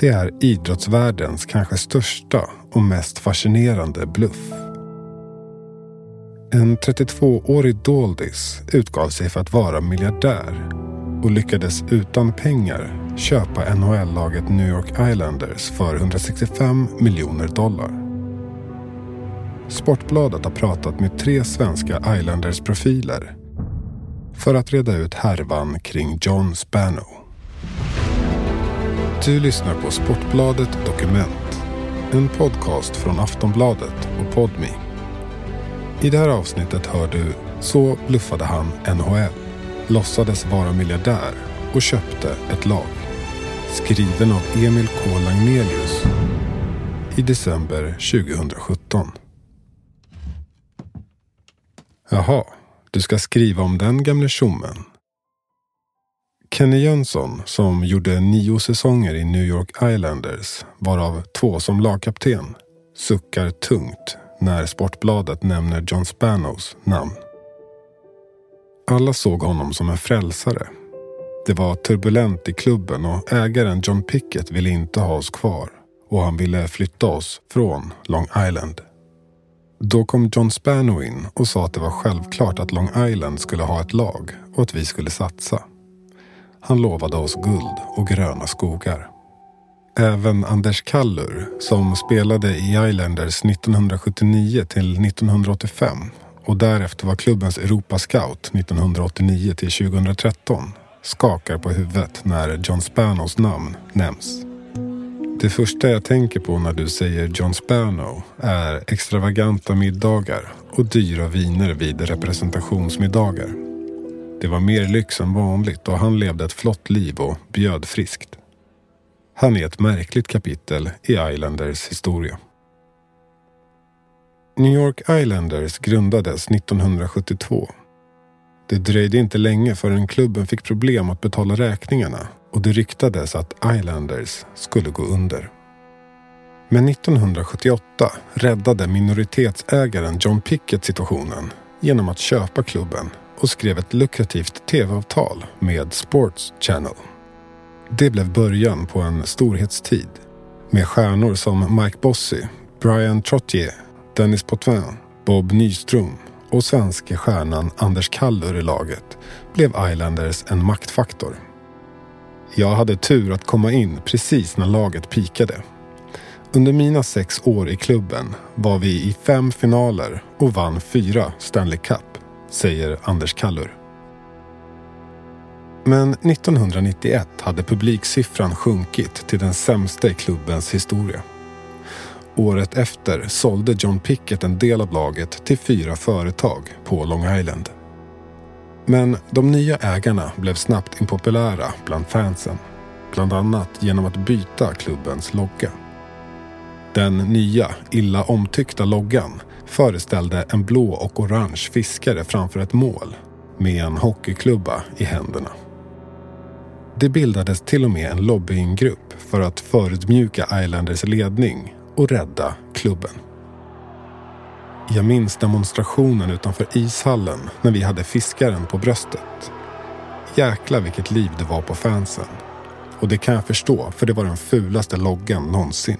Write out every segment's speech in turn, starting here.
Det är idrottsvärldens kanske största och mest fascinerande bluff. En 32-årig doldis utgav sig för att vara miljardär och lyckades utan pengar köpa NHL-laget New York Islanders för 165 miljoner dollar. Sportbladet har pratat med tre svenska Islanders-profiler för att reda ut härvan kring John Spano. Du lyssnar på Sportbladet Dokument. En podcast från Aftonbladet och Podmi. I det här avsnittet hör du Så bluffade han NHL. Låtsades vara miljardär och köpte ett lag. Skriven av Emil K Lagnelius i december 2017. Jaha, du ska skriva om den gamle tjommen. Kenny Jönsson, som gjorde nio säsonger i New York Islanders, varav två som lagkapten, suckar tungt när Sportbladet nämner John Spanos namn. Alla såg honom som en frälsare. Det var turbulent i klubben och ägaren John Pickett ville inte ha oss kvar och han ville flytta oss från Long Island. Då kom John Spano in och sa att det var självklart att Long Island skulle ha ett lag och att vi skulle satsa. Han lovade oss guld och gröna skogar. Även Anders Kallur, som spelade i Islanders 1979 till 1985 och därefter var klubbens Europascout 1989 till 2013, skakar på huvudet när John Spanos namn nämns. Det första jag tänker på när du säger John Spano är extravaganta middagar och dyra viner vid representationsmiddagar. Det var mer lyx än vanligt och han levde ett flott liv och bjöd friskt. Han är ett märkligt kapitel i Islanders historia. New York Islanders grundades 1972. Det dröjde inte länge förrän klubben fick problem att betala räkningarna och det ryktades att Islanders skulle gå under. Men 1978 räddade minoritetsägaren John Pickett situationen genom att köpa klubben och skrev ett lukrativt tv-avtal med Sports Channel. Det blev början på en storhetstid med stjärnor som Mike Bossy, Brian Trottier, Dennis Potvin, Bob Nyström och svenske stjärnan Anders Kallur i laget blev Islanders en maktfaktor. Jag hade tur att komma in precis när laget pikade. Under mina sex år i klubben var vi i fem finaler och vann fyra Stanley Cup, säger Anders Kallur. Men 1991 hade publiksiffran sjunkit till den sämsta i klubbens historia. Året efter sålde John Pickett en del av laget till fyra företag på Long Island. Men de nya ägarna blev snabbt impopulära bland fansen. Bland annat genom att byta klubbens logga. Den nya, illa omtyckta loggan föreställde en blå och orange fiskare framför ett mål med en hockeyklubba i händerna. Det bildades till och med en lobbyinggrupp för att förödmjuka Islanders ledning och rädda klubben. Jag minns demonstrationen utanför ishallen när vi hade fiskaren på bröstet. Jäkla vilket liv det var på fansen. Och det kan jag förstå, för det var den fulaste loggan någonsin.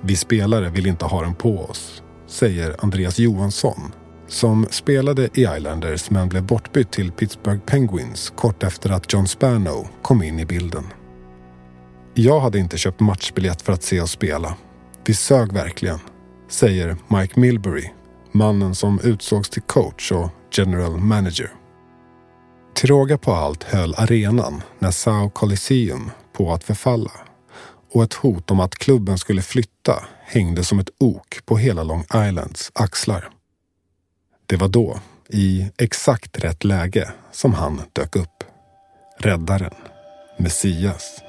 Vi spelare vill inte ha den på oss, säger Andreas Johansson som spelade i Islanders men blev bortbytt till Pittsburgh Penguins kort efter att John Spano kom in i bilden. Jag hade inte köpt matchbiljett för att se oss spela. Vi sög verkligen, säger Mike Milbury, mannen som utsågs till coach och general manager. Till råga på allt höll arenan, Nassau Coliseum, på att förfalla och ett hot om att klubben skulle flytta hängde som ett ok på hela Long Islands axlar. Det var då, i exakt rätt läge, som han dök upp. Räddaren. Messias.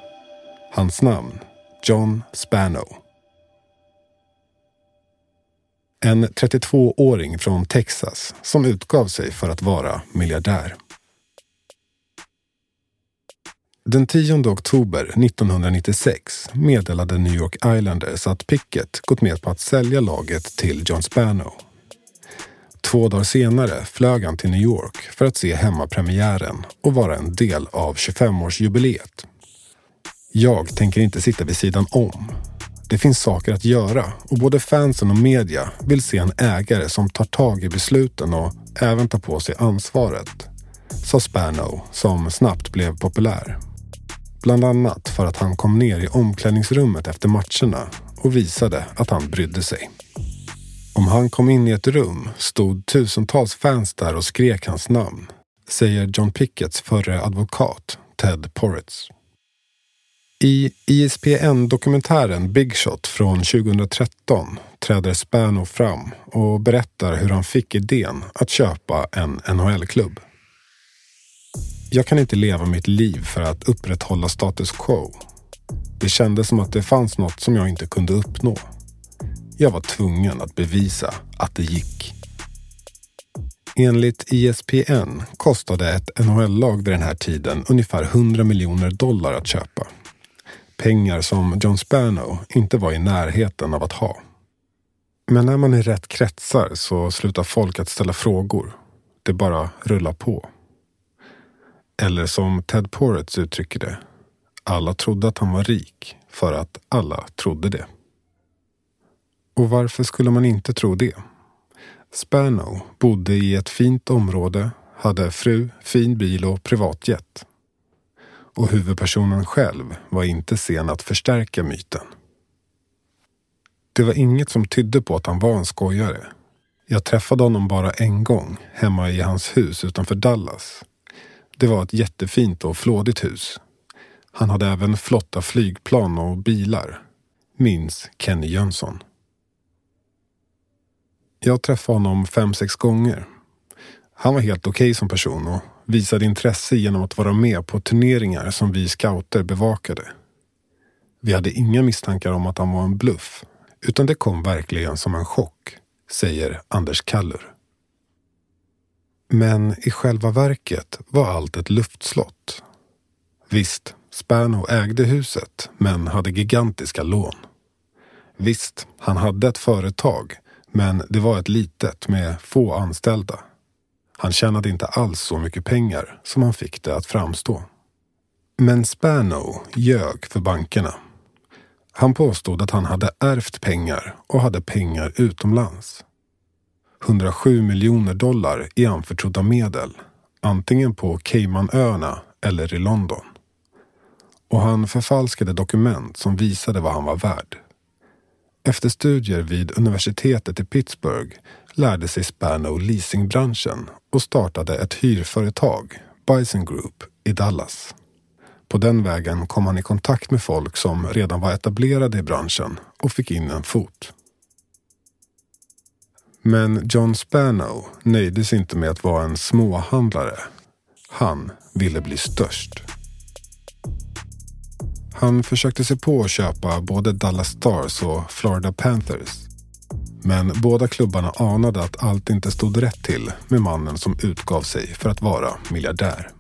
Hans namn John Spano. En 32-åring från Texas som utgav sig för att vara miljardär. Den 10 oktober 1996 meddelade New York Islanders att Pickett gått med på att sälja laget till John Spano. Två dagar senare flög han till New York för att se hemmapremiären och vara en del av 25-årsjubileet. Jag tänker inte sitta vid sidan om. Det finns saker att göra och både fansen och media vill se en ägare som tar tag i besluten och även tar på sig ansvaret. Sa Spano som snabbt blev populär. Bland annat för att han kom ner i omklädningsrummet efter matcherna och visade att han brydde sig. Om han kom in i ett rum stod tusentals fans där och skrek hans namn, säger John Pickets förre advokat Ted Porritz. I ISPN-dokumentären Big Shot från 2013 träder Spano fram och berättar hur han fick idén att köpa en NHL-klubb. Jag kan inte leva mitt liv för att upprätthålla status quo. Det kändes som att det fanns något som jag inte kunde uppnå. Jag var tvungen att bevisa att det gick. Enligt ISPN kostade ett NHL-lag vid den här tiden ungefär 100 miljoner dollar att köpa. Pengar som John Spano inte var i närheten av att ha. Men när man är i rätt kretsar så slutar folk att ställa frågor. Det bara rullar på. Eller som Ted Poretz uttrycker det. Alla trodde att han var rik för att alla trodde det. Och varför skulle man inte tro det? Spano bodde i ett fint område, hade fru, fin bil och privatjet. Och huvudpersonen själv var inte sen att förstärka myten. Det var inget som tydde på att han var en skojare. Jag träffade honom bara en gång hemma i hans hus utanför Dallas. Det var ett jättefint och flådigt hus. Han hade även flotta flygplan och bilar. Minns Kenny Jönsson. Jag träffade honom fem, sex gånger. Han var helt okej okay som person och visade intresse genom att vara med på turneringar som vi scouter bevakade. Vi hade inga misstankar om att han var en bluff, utan det kom verkligen som en chock, säger Anders Kallur. Men i själva verket var allt ett luftslott. Visst, Spano ägde huset, men hade gigantiska lån. Visst, han hade ett företag men det var ett litet med få anställda. Han tjänade inte alls så mycket pengar som han fick det att framstå. Men Spano ljög för bankerna. Han påstod att han hade ärvt pengar och hade pengar utomlands. 107 miljoner dollar i anförtrodda medel, antingen på Caymanöarna eller i London. Och han förfalskade dokument som visade vad han var värd. Efter studier vid universitetet i Pittsburgh lärde sig Spano leasingbranschen och startade ett hyrföretag, Bison Group, i Dallas. På den vägen kom han i kontakt med folk som redan var etablerade i branschen och fick in en fot. Men John Spano nöjde sig inte med att vara en småhandlare. Han ville bli störst. Han försökte sig på att köpa både Dallas Stars och Florida Panthers. Men båda klubbarna anade att allt inte stod rätt till med mannen som utgav sig för att vara miljardär.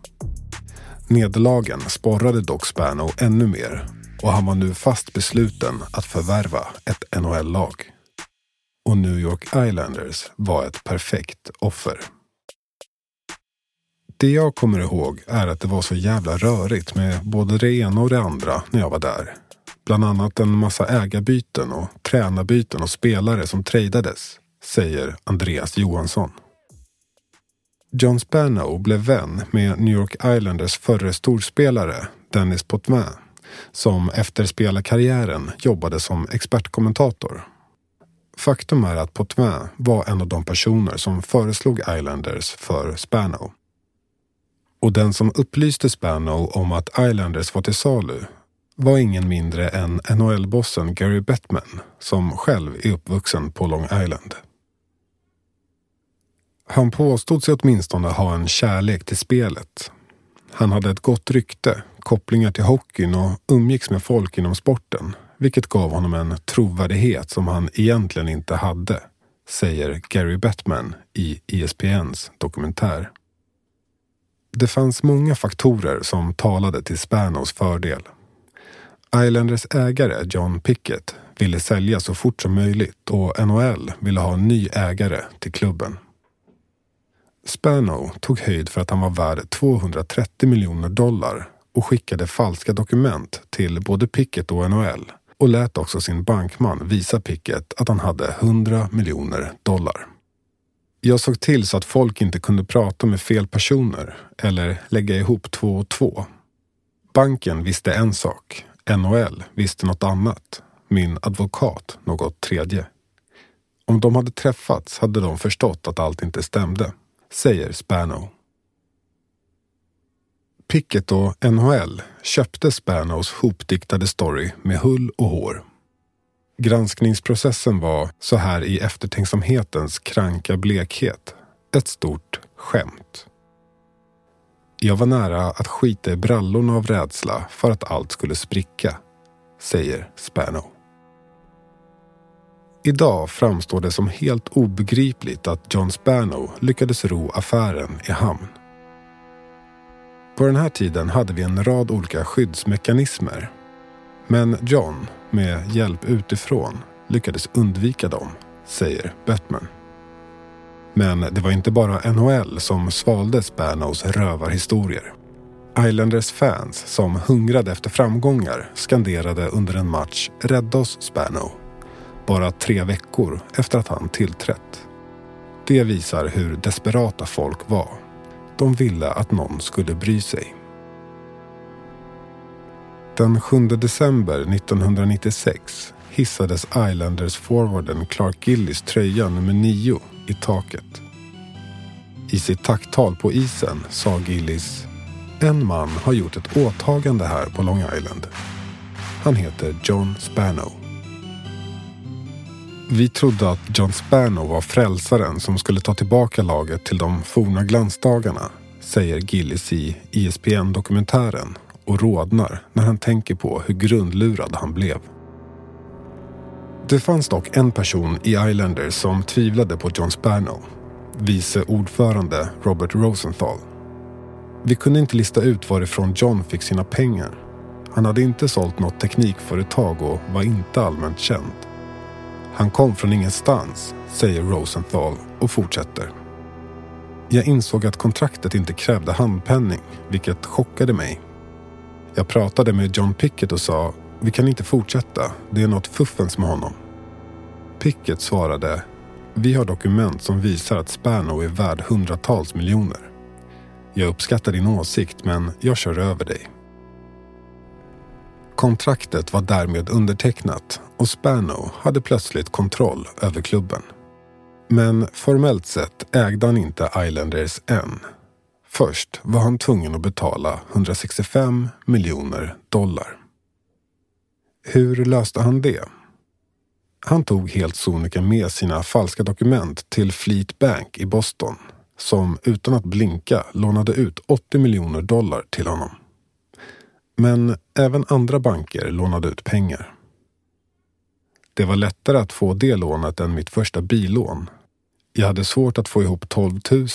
Nederlagen sporrade dock Spano ännu mer och han var nu fast besluten att förvärva ett NHL-lag. Och New York Islanders var ett perfekt offer. Det jag kommer ihåg är att det var så jävla rörigt med både det ena och det andra när jag var där. Bland annat en massa ägarbyten och tränarbyten och spelare som tradades, säger Andreas Johansson. John Spano blev vän med New York Islanders förre storspelare Dennis Potvin som efter spelarkarriären jobbade som expertkommentator. Faktum är att Potvin var en av de personer som föreslog Islanders för Spano. Och den som upplyste Spano om att Islanders var till salu var ingen mindre än NHL-bossen Gary Bettman som själv är uppvuxen på Long Island. Han påstod sig åtminstone ha en kärlek till spelet. Han hade ett gott rykte, kopplingar till hockeyn och umgicks med folk inom sporten, vilket gav honom en trovärdighet som han egentligen inte hade, säger Gary Bettman i ESPNs dokumentär. Det fanns många faktorer som talade till Spanos fördel. Islanders ägare John Pickett ville sälja så fort som möjligt och NHL ville ha en ny ägare till klubben. Spano tog höjd för att han var värd 230 miljoner dollar och skickade falska dokument till både Pickett och NHL och lät också sin bankman visa Pickett att han hade 100 miljoner dollar. Jag såg till så att folk inte kunde prata med fel personer eller lägga ihop två och två. Banken visste en sak, NHL visste något annat, min advokat något tredje. Om de hade träffats hade de förstått att allt inte stämde, säger Spano. Pickett och NHL köpte Spanos hopdiktade story med hull och hår. Granskningsprocessen var, så här i eftertänksamhetens kranka blekhet, ett stort skämt. Jag var nära att skita i brallorna av rädsla för att allt skulle spricka, säger Spano. Idag framstår det som helt obegripligt att John Spano lyckades ro affären i hamn. På den här tiden hade vi en rad olika skyddsmekanismer. Men John, med hjälp utifrån, lyckades undvika dem, säger Batman. Men det var inte bara NHL som svalde Spanos rövarhistorier. Islanders fans som hungrade efter framgångar skanderade under en match “Rädda oss Spano” bara tre veckor efter att han tillträtt. Det visar hur desperata folk var. De ville att någon skulle bry sig. Den 7 december 1996 hissades Islanders forwarden Clark Gillis tröja nummer 9 i taket. I sitt tacktal på isen sa Gillis En man har gjort ett åtagande här på Long Island. Han heter John Spano. Vi trodde att John Spano var frälsaren som skulle ta tillbaka laget till de forna glansdagarna, säger Gillis i ISPN-dokumentären och rodnar när han tänker på hur grundlurad han blev. Det fanns dock en person i Islanders som tvivlade på John Spano. Vice ordförande Robert Rosenthal. Vi kunde inte lista ut varifrån John fick sina pengar. Han hade inte sålt något teknikföretag och var inte allmänt känd. Han kom från ingenstans, säger Rosenthal och fortsätter. Jag insåg att kontraktet inte krävde handpenning, vilket chockade mig. Jag pratade med John Pickett och sa vi kan inte fortsätta. Det är något fuffens med honom. Pickett svarade vi har dokument som visar att Spano är värd hundratals miljoner. Jag uppskattar din åsikt men jag kör över dig. Kontraktet var därmed undertecknat och Spano hade plötsligt kontroll över klubben. Men formellt sett ägde han inte Islanders än. Först var han tvungen att betala 165 miljoner dollar. Hur löste han det? Han tog helt sonika med sina falska dokument till Fleet Bank i Boston som utan att blinka lånade ut 80 miljoner dollar till honom. Men även andra banker lånade ut pengar. Det var lättare att få det lånet än mitt första billån. Jag hade svårt att få ihop 12 000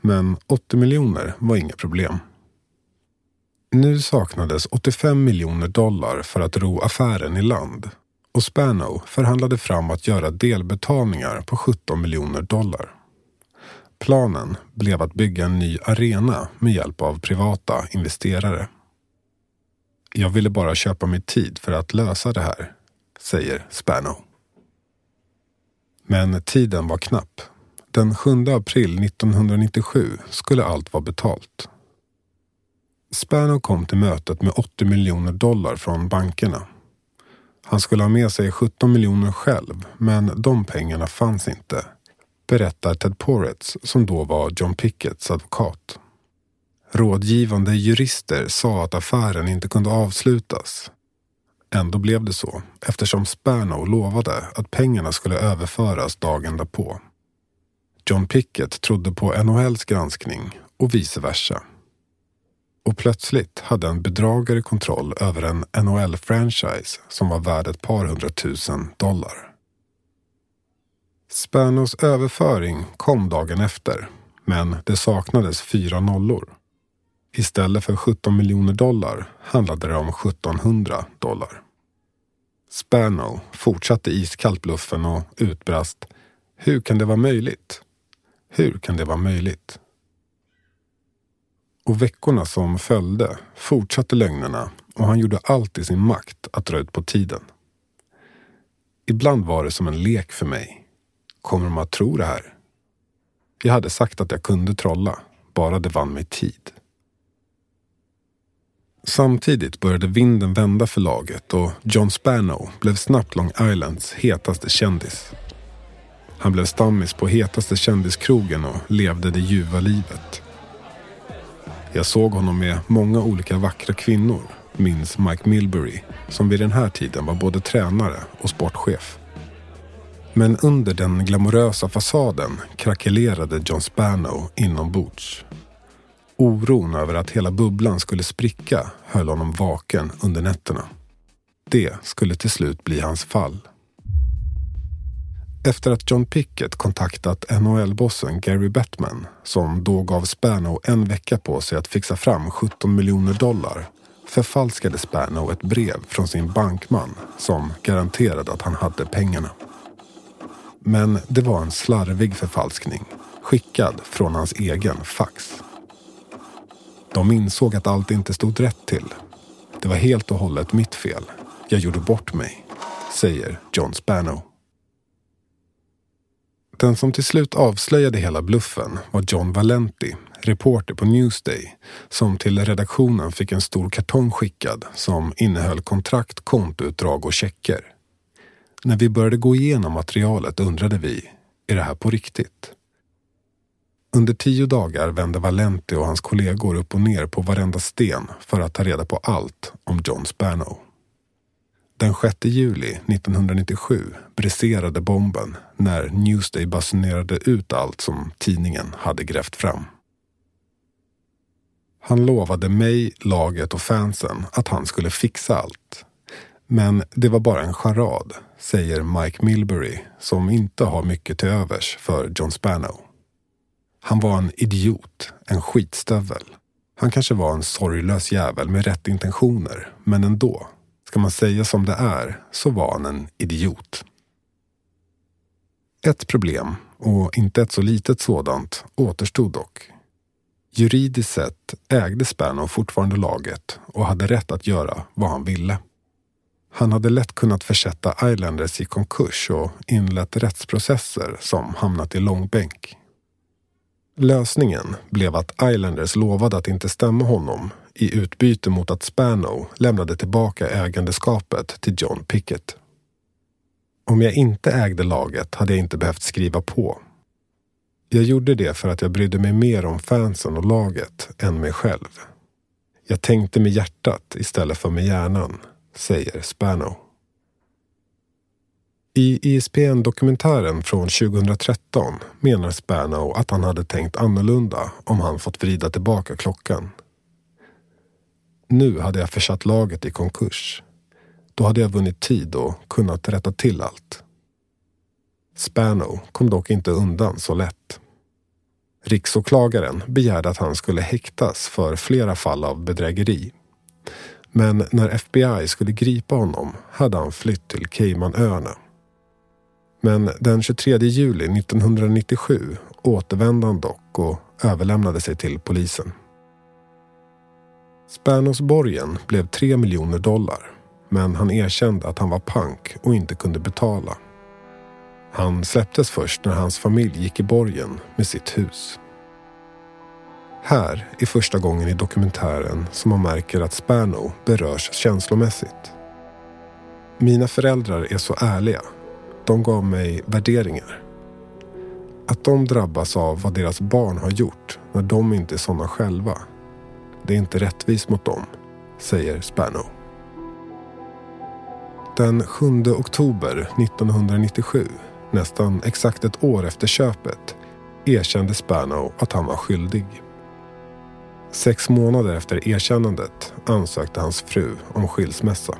men 80 miljoner var inga problem. Nu saknades 85 miljoner dollar för att ro affären i land och Spano förhandlade fram att göra delbetalningar på 17 miljoner dollar. Planen blev att bygga en ny arena med hjälp av privata investerare. Jag ville bara köpa mig tid för att lösa det här, säger Spano. Men tiden var knapp. Den 7 april 1997 skulle allt vara betalt. Spano kom till mötet med 80 miljoner dollar från bankerna. Han skulle ha med sig 17 miljoner själv, men de pengarna fanns inte, berättar Ted Poretz som då var John Picketts advokat. Rådgivande jurister sa att affären inte kunde avslutas. Ändå blev det så eftersom Spano lovade att pengarna skulle överföras dagen därpå. John Pickett trodde på NHLs granskning och vice versa. Och plötsligt hade en bedragare kontroll över en NHL-franchise som var värd ett par hundratusen dollar. Spanos överföring kom dagen efter, men det saknades fyra nollor. Istället för 17 miljoner dollar handlade det om 1700 dollar. Spano fortsatte iskallt bluffen och utbrast Hur kan det vara möjligt? Hur kan det vara möjligt? Och veckorna som följde fortsatte lögnerna och han gjorde allt i sin makt att dra ut på tiden. Ibland var det som en lek för mig. Kommer de att tro det här? Jag hade sagt att jag kunde trolla, bara det vann mig tid. Samtidigt började vinden vända för laget och John Spano blev snabbt Long Islands hetaste kändis. Han blev stammis på hetaste kändiskrogen och levde det ljuva livet. Jag såg honom med många olika vackra kvinnor, minns Mike Milbury, som vid den här tiden var både tränare och sportchef. Men under den glamorösa fasaden krackelerade John Spano inombords. Oron över att hela bubblan skulle spricka höll honom vaken under nätterna. Det skulle till slut bli hans fall. Efter att John Pickett kontaktat NHL-bossen Gary Bettman, som då gav Spano en vecka på sig att fixa fram 17 miljoner dollar, förfalskade Spano ett brev från sin bankman som garanterade att han hade pengarna. Men det var en slarvig förfalskning, skickad från hans egen fax. De insåg att allt inte stod rätt till. Det var helt och hållet mitt fel. Jag gjorde bort mig, säger John Spano. Den som till slut avslöjade hela bluffen var John Valenti, reporter på Newsday, som till redaktionen fick en stor kartong skickad som innehöll kontrakt, kontoutdrag och checker. När vi började gå igenom materialet undrade vi, är det här på riktigt? Under tio dagar vände Valenti och hans kollegor upp och ner på varenda sten för att ta reda på allt om John Spano. Den 6 juli 1997 briserade bomben när Newsday basunerade ut allt som tidningen hade grävt fram. Han lovade mig, laget och fansen att han skulle fixa allt. Men det var bara en charad, säger Mike Milbury som inte har mycket till övers för John Spano. Han var en idiot, en skitstövel. Han kanske var en sorglös jävel med rätt intentioner, men ändå. Ska man säga som det är så var han en idiot. Ett problem, och inte ett så litet sådant, återstod dock. Juridiskt sett ägde Spano fortfarande laget och hade rätt att göra vad han ville. Han hade lätt kunnat försätta Islanders i konkurs och inlett rättsprocesser som hamnat i långbänk. Lösningen blev att Islanders lovade att inte stämma honom i utbyte mot att Spano lämnade tillbaka ägandeskapet till John Pickett. Om jag inte ägde laget hade jag inte behövt skriva på. Jag gjorde det för att jag brydde mig mer om fansen och laget än mig själv. Jag tänkte med hjärtat istället för med hjärnan, säger Spano. I ISPN-dokumentären från 2013 menar Spano att han hade tänkt annorlunda om han fått vrida tillbaka klockan. Nu hade jag försatt laget i konkurs. Då hade jag vunnit tid och kunnat rätta till allt. Spano kom dock inte undan så lätt. Riksåklagaren begärde att han skulle häktas för flera fall av bedrägeri. Men när FBI skulle gripa honom hade han flytt till Caymanöarna. Men den 23 juli 1997 återvände han dock och överlämnade sig till polisen. Spanos borgen blev 3 miljoner dollar men han erkände att han var pank och inte kunde betala. Han släpptes först när hans familj gick i borgen med sitt hus. Här är första gången i dokumentären som man märker att Spano berörs känslomässigt. Mina föräldrar är så ärliga de gav mig värderingar. Att de drabbas av vad deras barn har gjort när de inte är sådana själva. Det är inte rättvist mot dem, säger Spano. Den 7 oktober 1997, nästan exakt ett år efter köpet, erkände Spano att han var skyldig. Sex månader efter erkännandet ansökte hans fru om skilsmässa.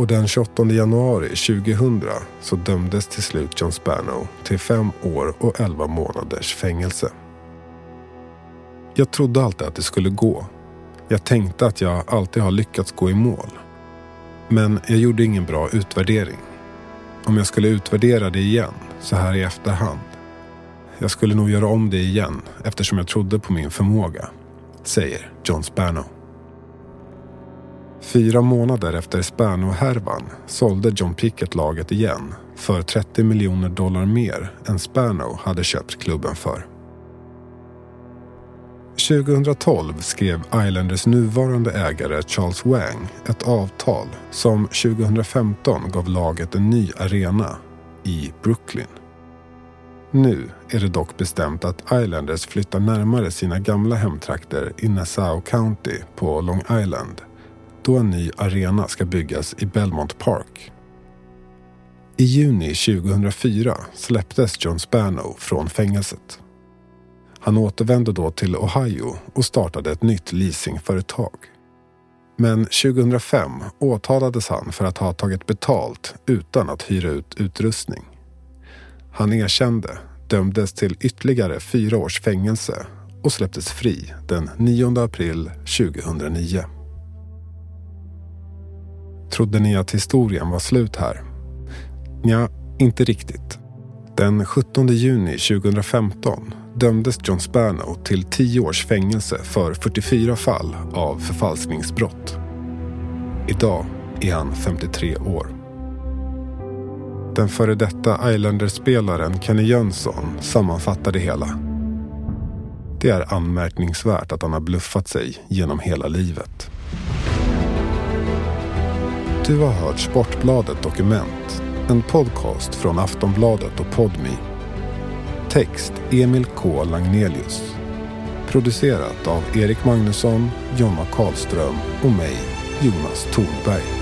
Och den 28 januari 2000 så dömdes till slut John Spano till fem år och elva månaders fängelse. Jag trodde alltid att det skulle gå. Jag tänkte att jag alltid har lyckats gå i mål. Men jag gjorde ingen bra utvärdering. Om jag skulle utvärdera det igen, så här i efterhand. Jag skulle nog göra om det igen eftersom jag trodde på min förmåga, säger John Spano. Fyra månader efter Spano-härvan sålde John Pickett laget igen för 30 miljoner dollar mer än Spano hade köpt klubben för. 2012 skrev Islanders nuvarande ägare Charles Wang ett avtal som 2015 gav laget en ny arena i Brooklyn. Nu är det dock bestämt att Islanders flyttar närmare sina gamla hemtrakter i Nassau County på Long Island då en ny arena ska byggas i Belmont Park. I juni 2004 släpptes John Spano från fängelset. Han återvände då till Ohio och startade ett nytt leasingföretag. Men 2005 åtalades han för att ha tagit betalt utan att hyra ut utrustning. Han erkände, dömdes till ytterligare fyra års fängelse och släpptes fri den 9 april 2009. Trodde ni att historien var slut här? Ja, inte riktigt. Den 17 juni 2015 dömdes John Spano till 10 års fängelse för 44 fall av förfalskningsbrott. Idag är han 53 år. Den före detta Islanders-spelaren Kenny Jönsson sammanfattar det hela. Det är anmärkningsvärt att han har bluffat sig genom hela livet. Du har hört Sportbladet Dokument, en podcast från Aftonbladet och Podmi. Text Emil K Lagnelius. Producerat av Erik Magnusson, Jonna Karlström och mig, Jonas Thornberg.